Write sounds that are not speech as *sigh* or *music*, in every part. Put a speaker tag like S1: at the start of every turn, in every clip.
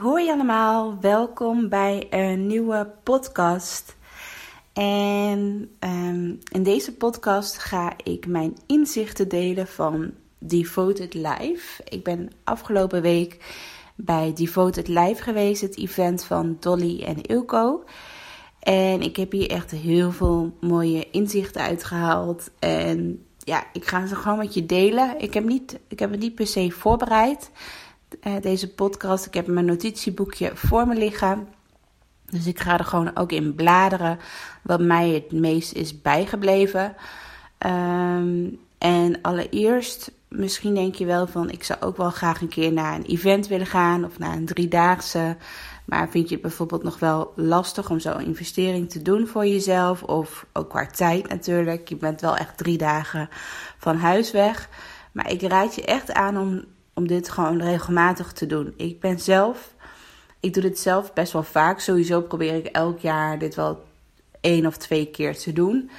S1: Hoi, allemaal. Welkom bij een nieuwe podcast. En ehm, in deze podcast ga ik mijn inzichten delen van Devoted Life. Ik ben afgelopen week bij Devoted Life geweest, het event van Dolly en Ilko. En ik heb hier echt heel veel mooie inzichten uitgehaald. En ja, ik ga ze gewoon met je delen. Ik heb, niet, ik heb het niet per se voorbereid, deze podcast. Ik heb mijn notitieboekje voor me liggen. Dus ik ga er gewoon ook in bladeren wat mij het meest is bijgebleven. Ehm, en allereerst, misschien denk je wel van ik zou ook wel graag een keer naar een event willen gaan of naar een driedaagse. Maar vind je het bijvoorbeeld nog wel lastig om zo'n investering te doen voor jezelf? Of ook qua tijd natuurlijk. Je bent wel echt drie dagen van huis weg. Maar ik raad je echt aan om, om dit gewoon regelmatig te doen. Ik ben zelf, ik doe dit zelf best wel vaak. Sowieso probeer ik elk jaar dit wel één of twee keer te doen.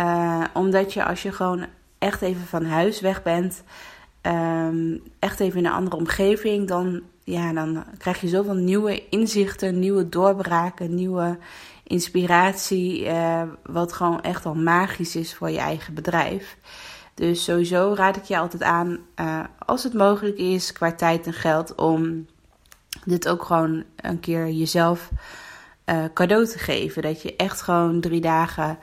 S1: Uh, omdat je als je gewoon echt even van huis weg bent, um, echt even in een andere omgeving, dan, ja, dan krijg je zoveel nieuwe inzichten, nieuwe doorbraken, nieuwe inspiratie, uh, wat gewoon echt al magisch is voor je eigen bedrijf. Dus sowieso raad ik je altijd aan, uh, als het mogelijk is, qua tijd en geld, om dit ook gewoon een keer jezelf uh, cadeau te geven. Dat je echt gewoon drie dagen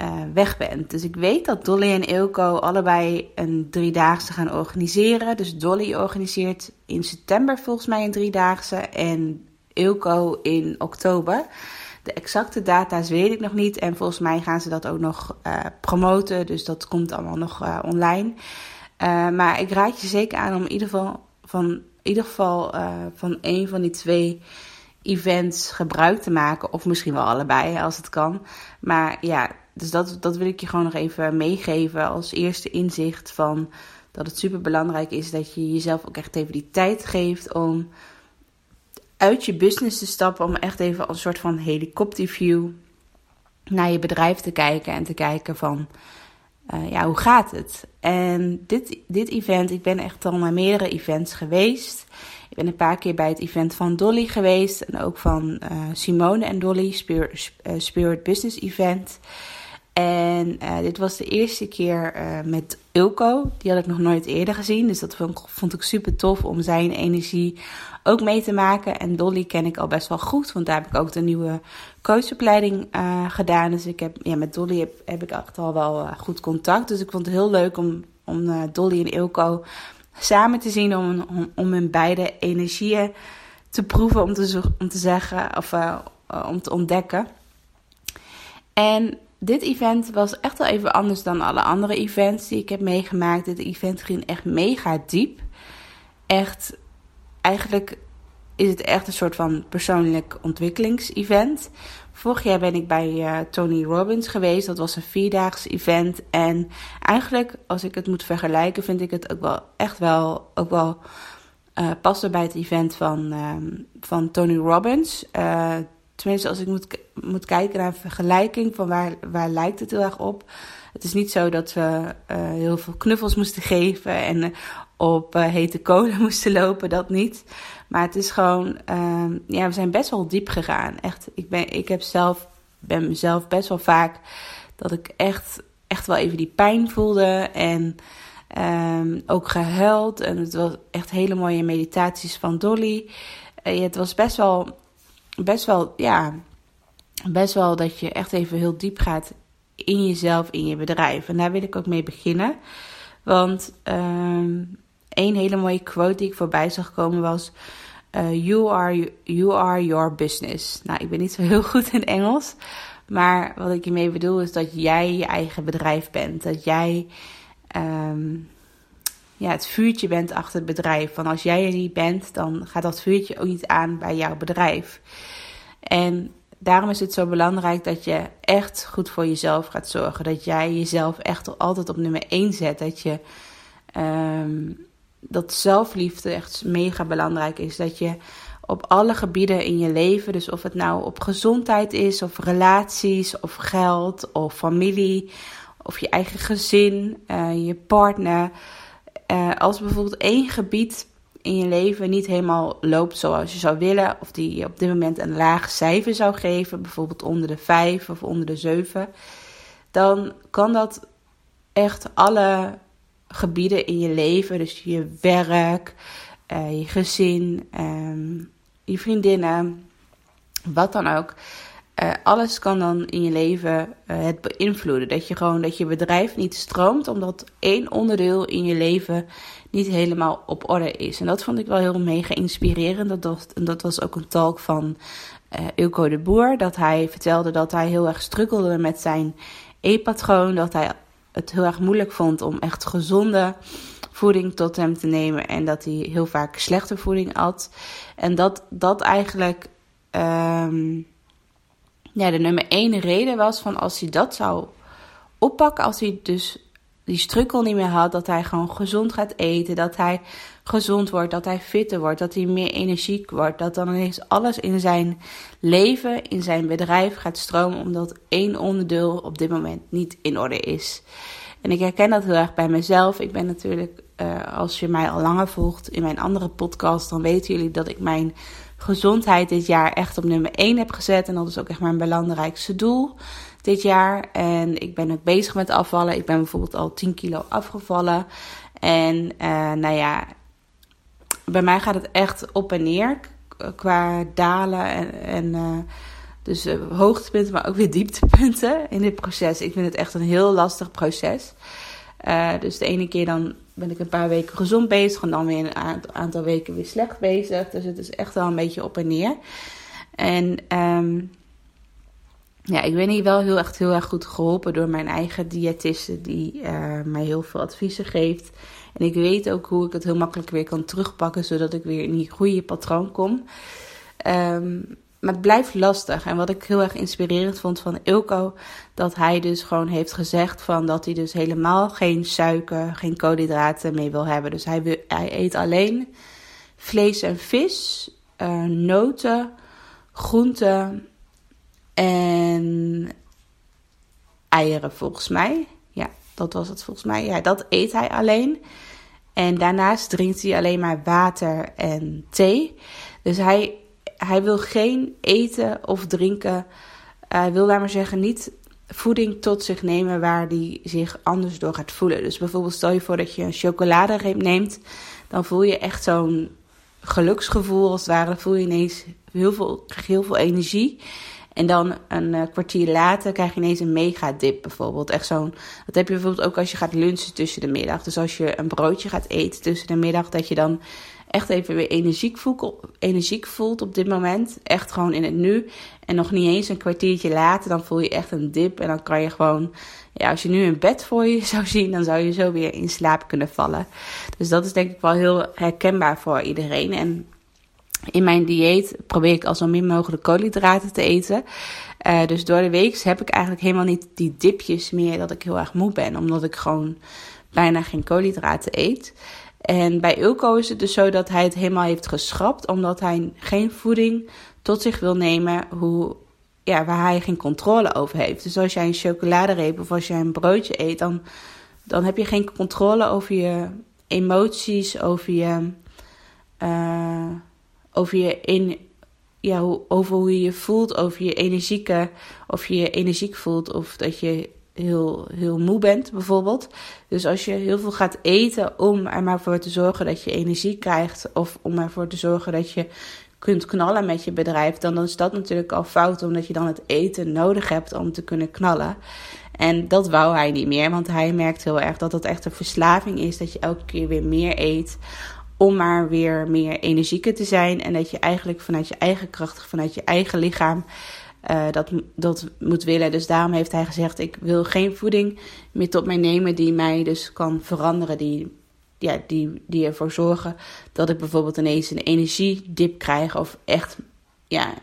S1: uh, weg bent. Dus ik weet dat Dolly en Ilko allebei een driedaagse gaan organiseren. Dus Dolly organiseert in september volgens mij een driedaagse en Ilko in oktober. De exacte data's weet ik nog niet en volgens mij gaan ze dat ook nog uh, promoten. Dus dat komt allemaal nog uh, online. maar ik raad je zeker aan om in ieder geval van, in ieder geval, van een van die twee events gebruik te maken. Of misschien wel allebei als het kan. Maar ja, dus dat, dat wil ik je gewoon nog even meegeven als eerste inzicht van dat het super belangrijk is dat je jezelf ook echt even die tijd geeft om uit je business te stappen, om echt even als een soort van helikopterview naar je bedrijf te kijken en te kijken van uh, ja, hoe gaat het? En dit, dit event, ik ben echt al naar meerdere events geweest. Ik ben een paar keer bij het event van Dolly geweest en ook van uh, Simone en Dolly, Spirit, uh, Spirit Business Event. En uh, dit was de eerste keer uh, met Ilko. Die had ik nog nooit eerder gezien. Dus dat vond, vond, ik super tof om zijn energie ook mee te maken. En Dolly ken ik al best wel goed. Want daar heb ik ook de nieuwe coachopleiding uh, gedaan. Dus ik heb, ja, met Dolly heb, heb ik echt al wel goed contact. Dus ik vond het heel leuk om, om Dolly en Ilko samen te zien. Om, om, om hun beide energieën te proeven. Om te, om te zeggen of om te ontdekken. En dit event was echt wel even anders dan alle andere events die ik heb meegemaakt. Dit event ging echt mega diep. Echt, eigenlijk is het echt een soort van persoonlijk ontwikkelingsevent. Vorig jaar ben ik bij uh, Tony Robbins geweest. Dat was een vierdaags event. En eigenlijk, als ik het moet vergelijken, vind ik het ook wel echt wel, ook wel uh, passen bij het event van, um, van Tony Robbins. Uh, tenminste, als ik moet, moet kijken naar een vergelijking van waar, waar lijkt het heel erg op. Het is niet zo dat we uh, heel veel knuffels moesten geven en uh, op uh, hete kolen *laughs* moesten lopen, dat niet. Maar het is gewoon, ehm, ja, we zijn best wel diep gegaan. Echt, ik, ben, ik heb zelf, ben mezelf best wel vaak dat ik echt, echt wel even die pijn voelde en um, ook gehuild. En het was echt hele mooie meditaties van Dolly. het was best wel best wel, ja, best wel dat je echt even heel diep gaat in jezelf, in je bedrijf. En daar wil ik ook mee beginnen. Want um, een hele mooie quote die ik voorbij zag komen was: uh, you, are, you are your business. Nou, ik ben niet zo heel *laughs* goed in Engels. Maar wat ik hiermee bedoel is dat jij je eigen bedrijf bent. Dat jij, um, ja, het vuurtje bent achter het bedrijf. Van als jij er niet bent, dan gaat dat vuurtje ook niet aan bij jouw bedrijf. En daarom is het zo belangrijk dat je echt goed voor jezelf gaat zorgen. Dat jij jezelf echt altijd op nummer 1 zet. Dat je ehm, dat zelfliefde echt mega belangrijk is. Dat je op alle gebieden in je leven, dus of het nou op gezondheid is, of relaties, of geld, of familie, of je eigen gezin, uh, je partner. Uh, als bijvoorbeeld één gebied in je leven niet helemaal loopt zoals je zou willen, of die je op dit moment een laag cijfer zou geven, bijvoorbeeld onder de 5 of onder de 7, dan kan dat echt alle gebieden in je leven, dus je werk, uh, je gezin, um, je vriendinnen, wat dan ook. Uh, alles kan dan in je leven uh, het beïnvloeden. Dat je gewoon dat je bedrijf niet stroomt, omdat één onderdeel in je leven niet helemaal op orde is. En dat vond ik wel heel mega inspirerend. Dat, was, dat was ook een talk van uh, Ilko de Boer. Dat hij vertelde dat hij heel erg struggelde met zijn e-patroon. Dat hij het heel erg moeilijk vond om echt gezonde voeding tot hem te nemen. En dat hij heel vaak slechte voeding at. En dat dat eigenlijk um, ja, de nummer één reden was van als hij dat zou oppakken. Als hij dus die strukkel niet meer had. Dat hij gewoon gezond gaat eten. Dat hij gezond wordt. Dat hij fitter wordt. Dat hij meer energiek wordt. Dat dan ineens alles in zijn leven, in zijn bedrijf gaat stromen. Omdat één onderdeel op dit moment niet in orde is. En ik herken dat heel erg bij mezelf. Ik ben natuurlijk, uh, als je mij al langer volgt in mijn andere podcast, dan weten jullie dat ik mijn gezondheid dit jaar echt op nummer 1 heb gezet. En dat is ook echt mijn belangrijkste doel dit jaar. En ik ben ook bezig met afvallen. Ik ben bijvoorbeeld al 10 kilo afgevallen. En uh, nou ja, bij mij gaat het echt op en neer qua dalen en. uh, dus hoogtepunten, maar ook weer dieptepunten in dit proces. Ik vind het echt een heel lastig proces. Dus de ene keer dan ben ik een paar weken gezond bezig en dan weer een aantal weken weer slecht bezig. Dus het is echt wel een beetje op en neer. En um, ja, ik ben hier wel heel echt heel erg goed geholpen door mijn eigen diëtiste die uh, mij heel veel adviezen geeft. En ik weet ook hoe ik het heel makkelijk weer kan terugpakken, zodat ik weer in die goede patroon kom. Um, maar het blijft lastig. En wat ik heel erg inspirerend vond van Ilko, dat hij dus gewoon heeft gezegd van dat hij dus helemaal geen suiker, geen koolhydraten mee wil hebben. Dus hij, hij eet alleen vlees en vis, uh, noten, groenten en eieren volgens mij. Ja, dat was het volgens mij. Ja, dat eet hij alleen. En daarnaast drinkt hij alleen maar water en thee. Dus hij hij wil geen eten of drinken. Hij wil, laat maar zeggen, niet voeding tot zich nemen waar hij zich anders door gaat voelen. Dus bijvoorbeeld stel je voor dat je een chocoladereep neemt. Dan voel je echt zo'n geluksgevoel als het ware. Dan voel je ineens heel veel, heel veel energie. En dan een uh, kwartier later krijg je ineens een mega dip bijvoorbeeld. Echt zo'n, dat heb je bijvoorbeeld ook als je gaat lunchen tussen de middag. Dus als je een broodje gaat eten tussen de middag, dat je dan echt even weer energiek voelt, energiek voelt op dit moment. Echt gewoon in het nu. En nog niet eens een kwartiertje later, dan voel je echt een dip. En dan kan je gewoon, ja, als je nu een bed voor je *laughs* zou zien, dan zou je zo weer in slaap kunnen vallen. Dus dat is denk ik wel heel herkenbaar voor iedereen. En in mijn dieet probeer ik al zo min mogelijk koolhydraten te eten. Uh, dus door de week heb ik eigenlijk helemaal niet die dipjes meer dat ik heel erg moe ben. Omdat ik gewoon bijna geen koolhydraten eet. En bij Ilko is het dus zo dat hij het helemaal heeft geschrapt, omdat hij geen voeding tot zich wil nemen hoe, ja, waar hij geen controle over heeft. Dus als jij een chocoladereep of als jij een broodje eet, dan, dan heb je geen controle over je emoties, over je, uh, over je in, ja, over hoe je je voelt, over je energieke, of je je energiek voelt, of dat je heel, heel moe bent, bijvoorbeeld. Dus als je heel veel gaat eten om er maar voor te zorgen dat je energie krijgt, of om ervoor te zorgen dat je kunt knallen met je bedrijf, dan is dat natuurlijk al fout, omdat je dan het eten nodig hebt om te kunnen knallen. En dat wou hij niet meer, want hij merkt heel erg dat het echt een verslaving is, dat je elke keer weer meer eet om maar weer meer energieker te zijn. En dat je eigenlijk vanuit je eigen kracht, vanuit je eigen lichaam uh, dat, dat moet willen. Dus daarom heeft hij gezegd: Ik wil geen voeding meer tot mij nemen die mij dus kan veranderen, die ja, die, die ervoor zorgen dat ik bijvoorbeeld ineens een energiedip krijg. Of echt, ja,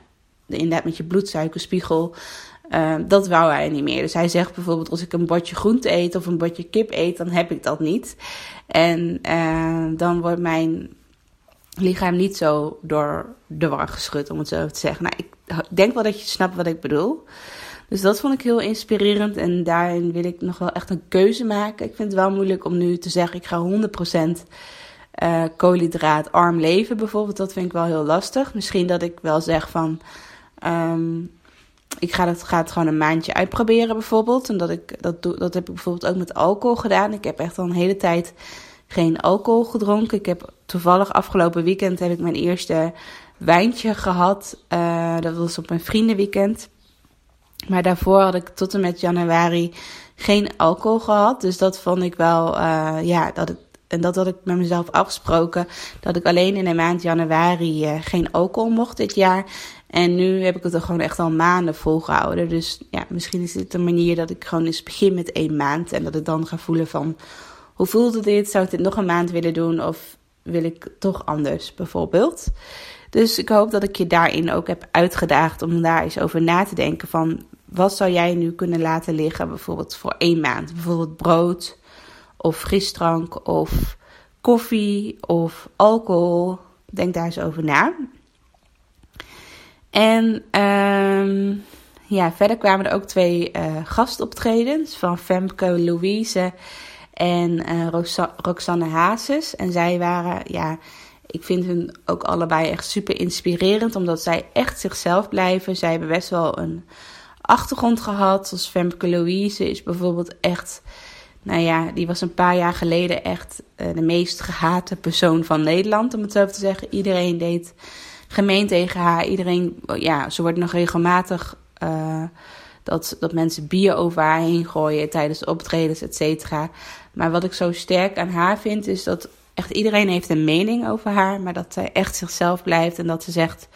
S1: inderdaad met je bloedsuikerspiegel. Uh, dat wou hij niet meer. Dus hij zegt bijvoorbeeld: als ik een bordje groente eet of een bordje kip eet, dan heb ik dat niet. En uh, dan wordt mijn lichaam niet zo door de war geschud, om het zo te zeggen. Nou, ik denk wel dat je snapt wat ik bedoel. Dus dat vond ik heel inspirerend en daarin wil ik nog wel echt een keuze maken. Ik vind het wel moeilijk om nu te zeggen: ik ga 100% uh, koolhydraatarm leven, bijvoorbeeld. Dat vind ik wel heel lastig. Misschien dat ik wel zeg van. Um, ik ga het, ga het gewoon een maandje uitproberen, bijvoorbeeld. En dat, ik, dat, doe, dat heb ik bijvoorbeeld ook met alcohol gedaan. Ik heb echt al een hele tijd geen alcohol gedronken. Ik heb toevallig afgelopen weekend heb ik mijn eerste wijntje gehad. Uh, dat was op mijn vriendenweekend. Maar daarvoor had ik tot en met januari geen alcohol gehad. Dus dat vond ik wel, uh, ja, dat en dat had ik met mezelf afgesproken. Dat ik alleen in de maand januari uh, geen alcohol mocht dit jaar. En nu heb ik het er gewoon echt al maanden volgehouden. Dus ja, misschien is dit een manier dat ik gewoon eens begin met één maand. En dat ik dan ga voelen van, hoe voelde dit? Zou ik dit nog een maand willen doen? Of wil ik toch anders bijvoorbeeld? Dus ik hoop dat ik je daarin ook heb uitgedaagd om daar eens over na te denken van wat zou jij nu kunnen laten liggen bijvoorbeeld voor één maand? Bijvoorbeeld brood of frisdrank of koffie of alcohol. Denk daar eens over na. En um, ja, verder kwamen er ook twee uh, gastoptredens van Femke Louise en uh, Roxanne Hazes. En zij waren, ja, ik vind hun ook allebei echt super inspirerend, omdat zij echt zichzelf blijven. Zij hebben best wel een achtergrond gehad. Zoals Femke Louise is bijvoorbeeld echt, nou ja, die was een paar jaar geleden echt uh, de meest gehate persoon van Nederland, om het zo te zeggen. Iedereen deed gemeen tegen haar. Iedereen, ja, ze wordt nog regelmatig uh, dat, dat mensen bier over haar heen gooien tijdens optredens, et cetera. Maar wat ik zo sterk aan haar vind, is dat echt iedereen heeft een mening over haar, maar dat zij echt zichzelf blijft en dat ze zegt,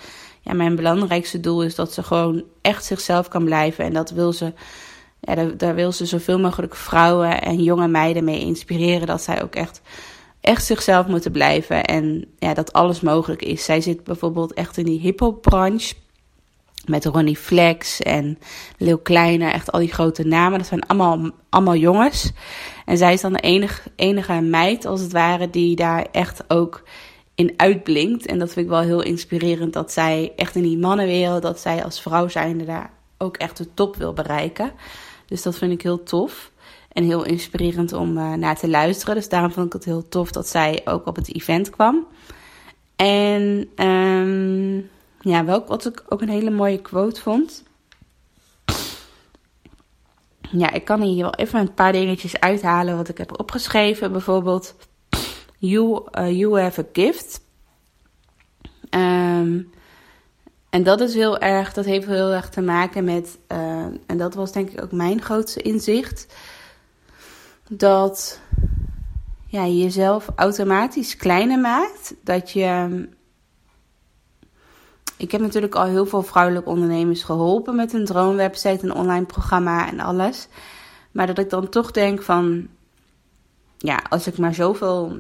S1: ja, mijn belangrijkste doel is dat ze gewoon echt zichzelf kan blijven en dat wil ze, ja, daar, daar wil ze zoveel mogelijk vrouwen en jonge meiden mee inspireren, dat zij ook echt echt zichzelf moeten blijven en ja, dat alles mogelijk is. Zij zit bijvoorbeeld echt in die hip-hop branche. Met Ronnie Flex en Lil Kleine, echt al die grote namen. Dat zijn allemaal, allemaal jongens. En zij is dan de enige, enige meid, als het ware, die daar echt ook in uitblinkt. En dat vind ik wel heel inspirerend. Dat zij echt in die mannenwereld, dat zij als vrouw zijnde daar ook echt de top wil bereiken. Dus dat vind ik heel tof. En heel inspirerend om uh, naar te luisteren. Dus daarom vond ik het heel tof dat zij ook op het event kwam. En um, ja, welk, wat ik ook een hele mooie quote vond. Ja, ik kan hier wel even een paar dingetjes uithalen wat ik heb opgeschreven. Bijvoorbeeld, you, uh, you have a gift. Um, en dat is heel erg, dat heeft heel erg te maken met, uh, en dat was denk ik ook mijn grootste inzicht dat ja, je jezelf automatisch kleiner maakt. Dat je. Ik heb natuurlijk al heel veel vrouwelijke ondernemers geholpen met een droomwebsite, een online programma en alles. Maar dat ik dan toch denk van. Ja, als ik maar zoveel.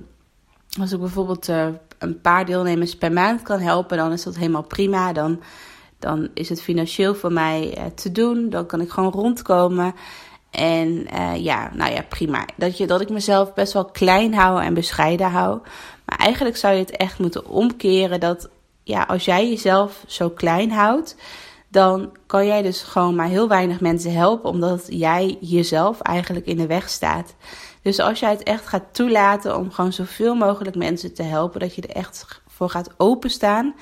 S1: Als ik bijvoorbeeld uh, een paar deelnemers per maand kan helpen, dan is dat helemaal prima. Dan, dan is het financieel voor mij uh, te doen. Dan kan ik gewoon rondkomen. En uh, ja, nou ja, prima. Dat, je, dat ik mezelf best wel klein hou en bescheiden hou. Maar eigenlijk zou je het echt moeten omkeren dat ja, als jij jezelf zo klein houdt, dan kan jij dus gewoon maar heel weinig mensen helpen, omdat jij jezelf eigenlijk in de weg staat. Dus als jij het echt gaat toelaten om gewoon zoveel mogelijk mensen te helpen, dat je er echt voor gaat openstaan,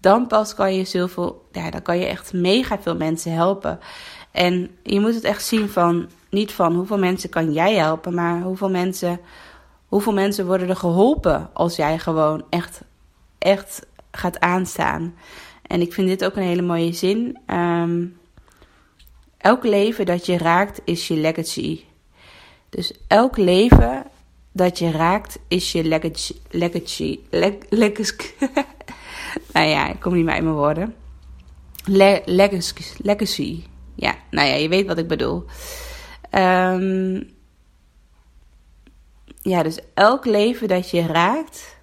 S1: dan pas kan je zoveel, ja, dan kan je echt mega veel mensen helpen. En je moet het echt zien van, niet van hoeveel mensen kan jij helpen, maar hoeveel mensen, hoeveel mensen worden er geholpen als jij gewoon echt, echt gaat aanstaan. En ik vind dit ook een hele mooie zin. Um, elk leven dat je raakt is je legacy. Dus elk leven dat je raakt is je legacy. Legacy. legacy. *laughs* nou ja, ik kom niet meer in mijn woorden. Le legacy. Legacy. Ja, nou ja, je weet wat ik bedoel. Um, ja, dus elk leven dat je raakt,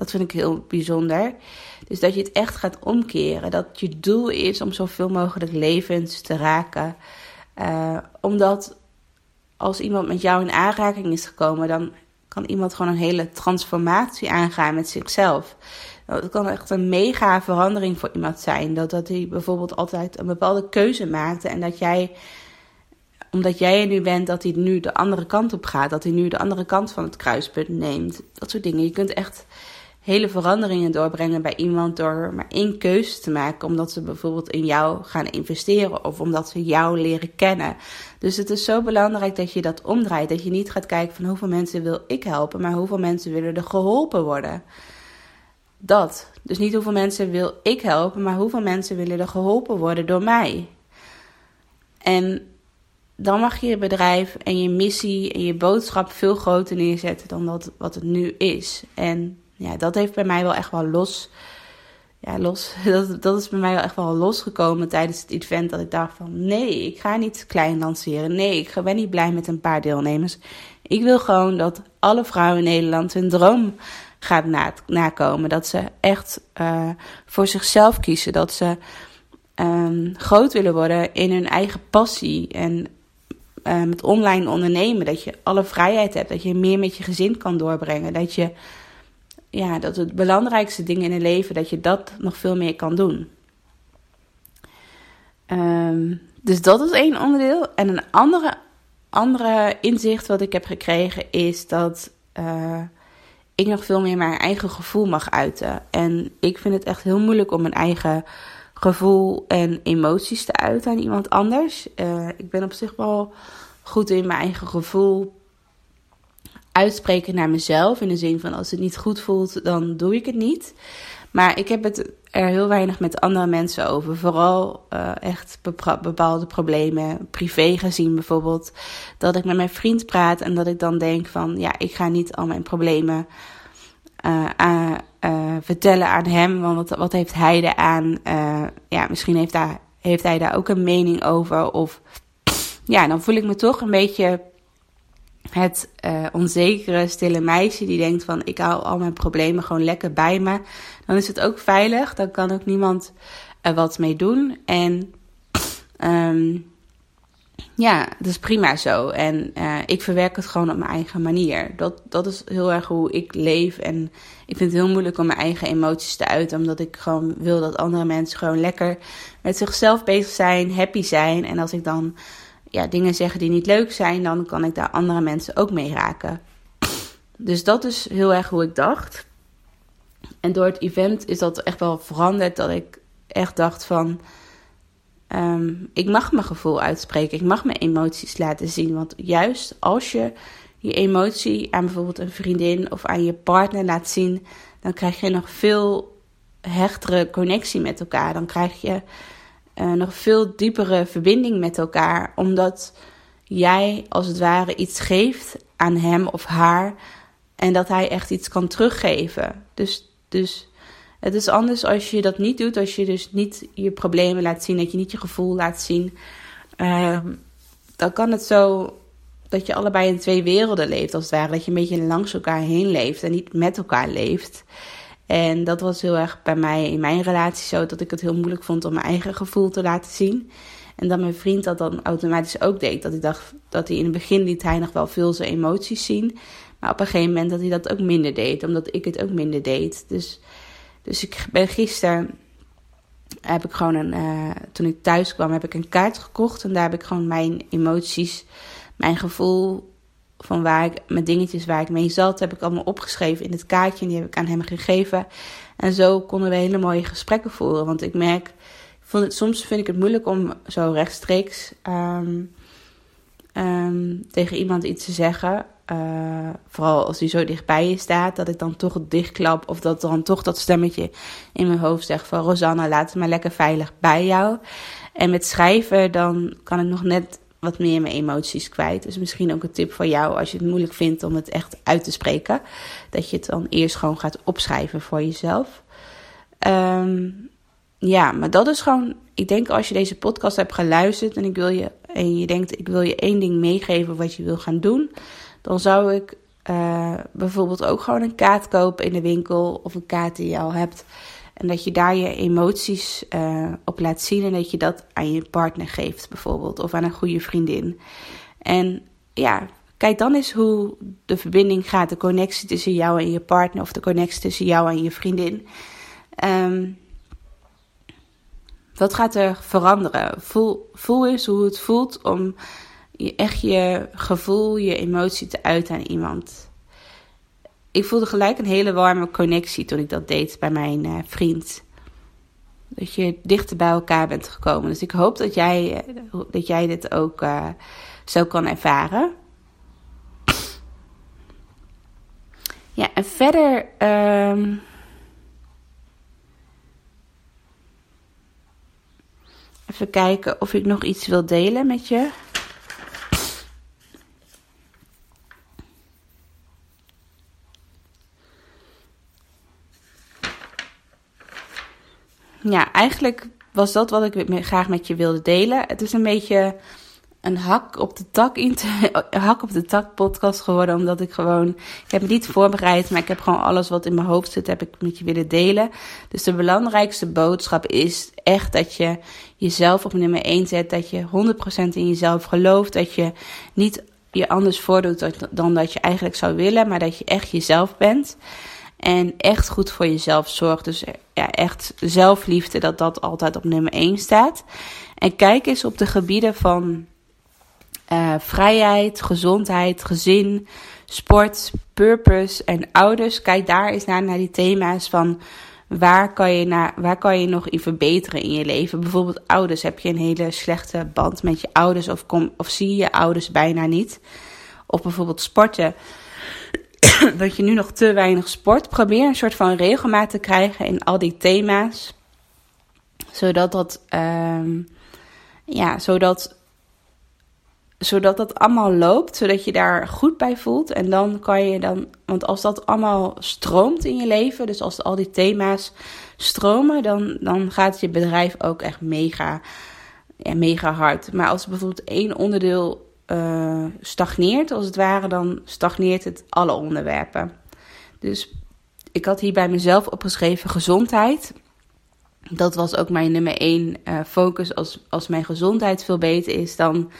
S1: dat vind ik heel bijzonder. Dus dat je het echt gaat omkeren. Dat je doel is om zoveel mogelijk levens te raken. Uh, omdat als iemand met jou in aanraking is gekomen, dan kan iemand gewoon een hele transformatie aangaan met zichzelf. Het kan echt een mega verandering voor iemand zijn. Dat, dat hij bijvoorbeeld altijd een bepaalde keuze maakte en dat jij omdat jij er nu bent, dat hij nu de andere kant op gaat. Dat hij nu de andere kant van het kruispunt neemt. Dat soort dingen. Je kunt echt hele veranderingen doorbrengen bij iemand door maar één keuze te maken. Omdat ze bijvoorbeeld in jou gaan investeren of omdat ze jou leren kennen. Dus het is zo belangrijk dat je dat omdraait. Dat je niet gaat kijken van hoeveel mensen wil ik helpen, maar hoeveel mensen willen er geholpen worden. Dat. Dus niet hoeveel mensen wil ik helpen, maar hoeveel mensen willen er geholpen worden door mij. En dan mag je je bedrijf en je missie en je boodschap veel groter neerzetten dan dat, wat het nu is. En ja, dat heeft bij mij wel echt wel los. Ja, los. *laughs* Dat, dat is bij mij wel echt wel losgekomen tijdens het event. Dat ik dacht van nee, ik ga niet klein lanceren. Nee, ik ben niet blij met een paar deelnemers. Ik wil gewoon dat alle vrouwen in Nederland hun droom gaat na, nakomen. Dat ze echt uh, voor zichzelf kiezen. Dat ze um, groot willen worden in hun eigen passie. En uh, met online ondernemen. Dat je alle vrijheid hebt. Dat je meer met je gezin kan doorbrengen. Dat je, ja, dat het belangrijkste dingen in het leven, dat je dat nog veel meer kan doen. Um, dus dat is één onderdeel. En een andere, andere inzicht wat ik heb gekregen is dat uh, ik nog veel meer mijn eigen gevoel mag uiten. En ik vind het echt heel moeilijk om mijn eigen gevoel en emoties te uiten aan iemand anders. Uh, ik ben op zich wel goed in mijn eigen gevoel uitspreken naar mezelf. In de zin van als het niet goed voelt, dan doe ik het niet. Maar ik heb het er heel weinig met andere mensen over. Vooral uh, echt bepaalde problemen, privé gezien bijvoorbeeld. Dat ik met mijn vriend praat en dat ik dan denk van ja, ik ga niet al mijn problemen uh, uh, vertellen aan hem. Want wat, wat heeft hij eraan? ja, misschien heeft, daar, heeft hij daar ook een mening over. Of ja, dan voel ik me toch een beetje het uh, onzekere, stille meisje die denkt van ik hou al mijn problemen gewoon lekker bij me. Dan is het ook veilig, dan kan ook niemand er wat mee doen. En um, ja, dat is prima zo. En uh, ik verwerk het gewoon op mijn eigen manier. Dat, dat is heel erg hoe ik leef. En ik vind het heel moeilijk om mijn eigen emoties te uiten. Omdat ik gewoon wil dat andere mensen gewoon lekker met zichzelf bezig zijn, happy zijn. En als ik dan ja, dingen zeggen die niet leuk zijn, dan kan ik daar andere mensen ook mee raken. Dus dat is heel erg hoe ik dacht. En door het event is dat echt wel veranderd. Dat ik echt dacht van. Um, ik mag mijn gevoel uitspreken. Ik mag mijn emoties laten zien. Want juist als je je emotie aan bijvoorbeeld een vriendin of aan je partner laat zien, dan krijg je nog veel hechtere connectie met elkaar. Dan krijg je uh, nog veel diepere verbinding met elkaar. Omdat jij als het ware iets geeft aan hem of haar. En dat hij echt iets kan teruggeven. Dus, dus het is anders als je dat niet doet. Als je dus niet je problemen laat zien. Dat je niet je gevoel laat zien. Uh, dan kan het zo dat je allebei in twee werelden leeft als het ware. Dat je een beetje langs elkaar heen leeft en niet met elkaar leeft. En dat was heel erg bij mij in mijn relatie zo dat ik het heel moeilijk vond om mijn eigen gevoel te laten zien. En dat mijn vriend dat dan automatisch ook deed. Dat ik dacht dat hij in het begin liet hij nog wel veel zijn emoties zien. Maar op een gegeven moment dat hij dat ook minder deed. Omdat ik het ook minder deed. Dus, dus ik ben gisteren heb ik gewoon een. Uh, toen ik thuis kwam, heb ik een kaart gekocht. En daar heb ik gewoon mijn emoties, mijn gevoel van waar ik, met dingetjes waar ik mee zat, heb ik allemaal opgeschreven in het kaartje. En die heb ik aan hem gegeven. En zo konden we hele mooie gesprekken voeren. Want ik merk, soms vind ik het moeilijk om zo rechtstreeks um, um, tegen iemand iets te zeggen. Uh, vooral als hij zo dichtbij je staat, dat ik dan toch dichtklap. Of dat dan toch dat stemmetje in mijn hoofd zegt van Rosanna, laat het maar lekker veilig bij jou. En met schrijven, dan kan ik nog net wat meer mijn emoties kwijt. Dus misschien ook een tip voor jou als je het moeilijk vindt om het echt uit te spreken. Dat je het dan eerst gewoon gaat opschrijven voor jezelf. Um, ja, maar dat is gewoon. Ik denk als je deze podcast hebt geluisterd en ik wil je en je denkt ik wil je één ding meegeven wat je wil gaan doen, dan zou ik eh, bijvoorbeeld ook gewoon een kaart kopen in de winkel of een kaart die je al hebt. En dat je daar je emoties uh, op laat zien en dat je dat aan je partner geeft, bijvoorbeeld, of aan een goede vriendin. En ja, kijk dan eens hoe de verbinding gaat, de connectie tussen jou en je partner, of de connectie tussen jou en je vriendin. Um, wat gaat er veranderen? Voel, voel eens hoe het voelt om echt je gevoel, je emotie te uiten aan iemand. Ik voelde gelijk een hele warme connectie toen ik dat deed bij mijn uh, vriend. Dat je dichter bij elkaar bent gekomen. Dus ik hoop dat jij, dat jij dit ook uh, zo kan ervaren. Ja, en verder. Um, Even kijken of ik nog iets wil delen met je. Ja, eigenlijk was dat wat ik graag met je wilde delen. Het is een beetje een hak op de tak, *laughs* hak op de tak podcast geworden. Omdat ik gewoon, ik heb me niet voorbereid, maar ik heb gewoon alles wat in mijn hoofd zit, heb ik met je willen delen. Dus de belangrijkste boodschap is echt dat je jezelf op nummer 1 zet. Dat je 100% in jezelf gelooft. Dat je niet je anders voordoet dan dat je eigenlijk zou willen, maar dat je echt jezelf bent. En echt goed voor jezelf zorgt. Dus ja, echt zelfliefde, dat dat altijd op nummer 1 staat. En kijk eens op de gebieden van uh, vrijheid, gezondheid, gezin, sport, purpose en ouders. Kijk daar eens naar, naar die thema's van waar kan, je naar, waar kan je nog in verbeteren in je leven. Bijvoorbeeld ouders. Heb je een hele slechte band met je ouders of, kom, of zie je je ouders bijna niet. Of bijvoorbeeld sporten. *coughs* dat je nu nog te weinig sport. Probeer een soort van regelmaat te krijgen in al die thema's. Zodat dat, um, ja, zodat zodat dat allemaal loopt, zodat je daar goed bij voelt. En dan kan je dan, want als dat allemaal stroomt in je leven, dus als al die thema's stromen, dan, dan gaat je bedrijf ook echt mega, ja, mega hard. Maar als bijvoorbeeld één onderdeel uh, stagneert, als het ware, dan stagneert het alle onderwerpen. Dus ik had hier bij mezelf opgeschreven gezondheid. Dat was ook mijn nummer één uh, focus. Als, als mijn gezondheid veel beter is, dan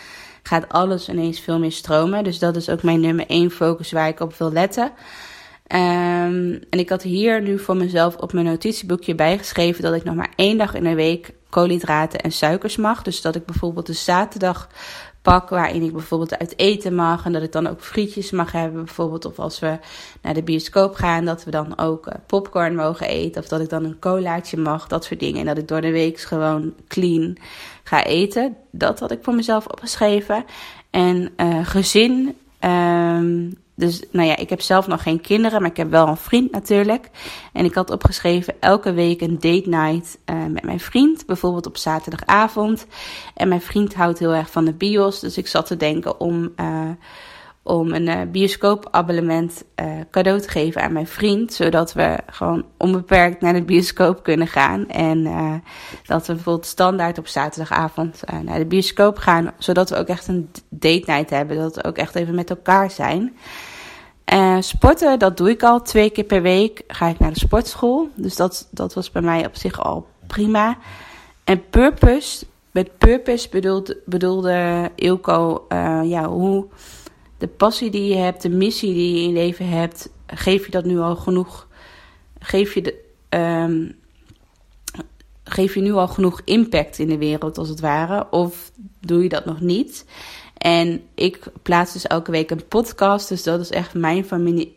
S1: gaat alles ineens veel meer stromen. Dus dat is ook mijn nummer één focus waar ik op wil letten. Um, en ik had hier nu voor mezelf op mijn notitieboekje bijgeschreven dat ik nog maar één dag in de week koolhydraten en suikers mag. Dus dat ik bijvoorbeeld de zaterdag pak waarin ik bijvoorbeeld uit eten mag. En dat ik dan ook frietjes mag hebben bijvoorbeeld. Of als we naar de bioscoop gaan, dat we dan ook uh, popcorn mogen eten. Of dat ik dan een colaatje mag, dat soort dingen. En dat ik door de week gewoon clean ga eten. Dat had ik voor mezelf opgeschreven. En uh, gezin... Um, dus nou ja, ik heb zelf nog geen kinderen, maar ik heb wel een vriend natuurlijk. En ik had opgeschreven elke week een date night uh, met mijn vriend. Bijvoorbeeld op zaterdagavond. En mijn vriend houdt heel erg van de bios. Dus ik zat te denken om, uh, om een uh, bioscoopabonnement cadeau te geven aan mijn vriend. Zodat we gewoon onbeperkt naar de bioscoop kunnen gaan. En dat we bijvoorbeeld standaard op zaterdagavond naar de bioscoop gaan. Zodat we ook echt een date night hebben. Dat we ook echt even met elkaar zijn. Uh, sporten, dat doe ik al twee keer per week. Ga ik naar de sportschool. Dus dat, dat was bij mij op zich al prima. En purpose, met purpose bedoelde, bedoelde Ilko, uh, ja, hoe de passie die je hebt, de missie die je in leven hebt, geef je dat nu al genoeg? Geef je, de, um, geef je nu al genoeg impact in de wereld, als het ware? Of doe je dat nog niet? En ik plaats dus elke week een podcast. Dus dat is echt mijn,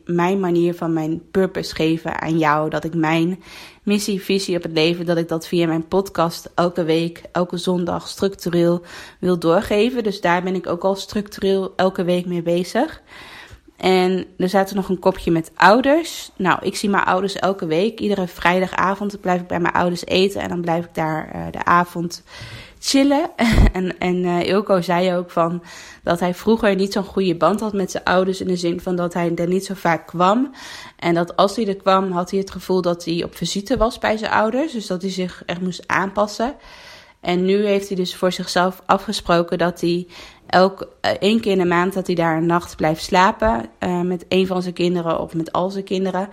S1: mijn manier van mijn purpose geven aan jou. Dat ik mijn missie, visie op het leven, dat ik dat via mijn podcast elke week, elke zondag structureel wil doorgeven. Dus daar ben ik ook al structureel elke week mee bezig. En er staat nog een kopje met ouders. Nou, ik zie mijn ouders elke week. Iedere vrijdagavond blijf ik bij mijn ouders eten. En dan blijf ik daar uh, de avond chillen. *laughs* en en uh, Ilko zei ook van dat hij vroeger niet zo'n goede band had met zijn ouders. In de zin van dat hij er niet zo vaak kwam. En dat als hij er kwam, had hij het gevoel dat hij op visite was bij zijn ouders. Dus dat hij zich echt moest aanpassen. En nu heeft hij dus voor zichzelf afgesproken dat hij elk, eh, één keer in de maand dat hij daar een nacht blijft slapen. eh, met een van zijn kinderen of met al zijn kinderen.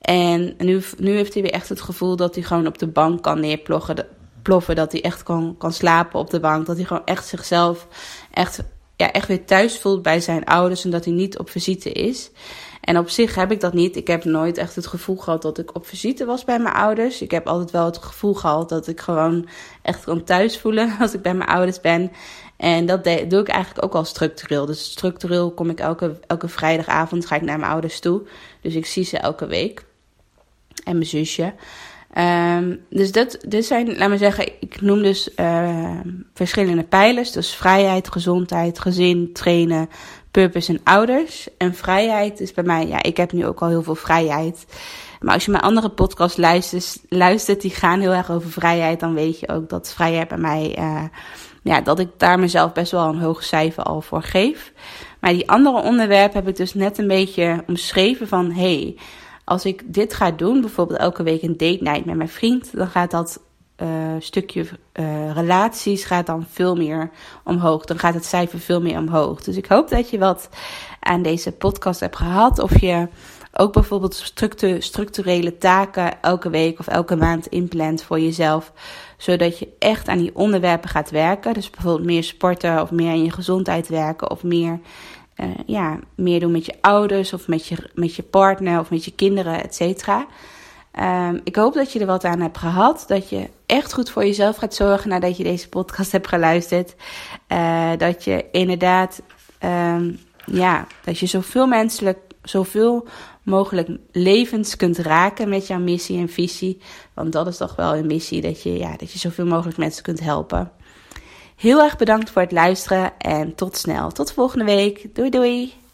S1: En nu, nu heeft hij weer echt het gevoel dat hij gewoon op de bank kan neerploffen. Ploffen, dat hij echt kan, kan slapen op de bank. Dat hij gewoon echt zichzelf echt, ja, echt weer thuis voelt bij zijn ouders. En dat hij niet op visite is. En op zich heb ik dat niet. Ik heb nooit echt het gevoel gehad dat ik op visite was bij mijn ouders. Ik heb altijd wel het gevoel gehad dat ik gewoon echt kan thuis voelen *laughs* als ik bij mijn ouders ben. En dat doe ik eigenlijk ook al structureel. Dus structureel kom ik elke, elke vrijdagavond ga ik naar mijn ouders toe. Dus ik zie ze elke week. En mijn zusje. Ehm, dus dat, dit zijn, laat maar zeggen, ik noem dus eh, verschillende pijlers. Dus vrijheid, gezondheid, gezin, trainen, purpose en ouders. En vrijheid is bij mij, ja, ik heb nu ook al heel veel vrijheid. Maar als je mijn andere podcast luistert, luistert die gaan heel erg over vrijheid, dan weet je ook dat vrijheid bij mij, eh, ja, dat ik daar mezelf best wel een hoog cijfer al voor geef. Maar die andere onderwerpen heb ik dus net een beetje omschreven van, hey, als ik dit ga doen, bijvoorbeeld elke week een date night met mijn vriend, dan gaat dat eh, stukje eh, relaties gaat dan veel meer omhoog. Dan gaat het cijfer veel meer omhoog. Dus ik hoop dat je wat aan deze podcast hebt gehad. Of je ook bijvoorbeeld structu- structurele taken elke week of elke maand inplant voor jezelf. Zodat je echt aan die onderwerpen gaat werken. Dus bijvoorbeeld meer sporten of meer aan je gezondheid werken of meer eh, ja, meer doen met je ouders of met je, met je partner of met je kinderen, et cetera. Ehm, ik hoop dat je er wat aan hebt gehad. Dat je echt goed voor jezelf gaat zorgen nadat je deze podcast *laughs* hebt geluisterd. Eh, dat je inderdaad, ehm, ja, dat je zoveel menselijk, zoveel mogelijk levens kunt raken met jouw missie en visie. Want dat is toch wel een missie, dat je, ja, dat je zoveel mogelijk mensen kunt helpen. Heel erg bedankt voor het luisteren en tot snel. Tot volgende week. Doei doei.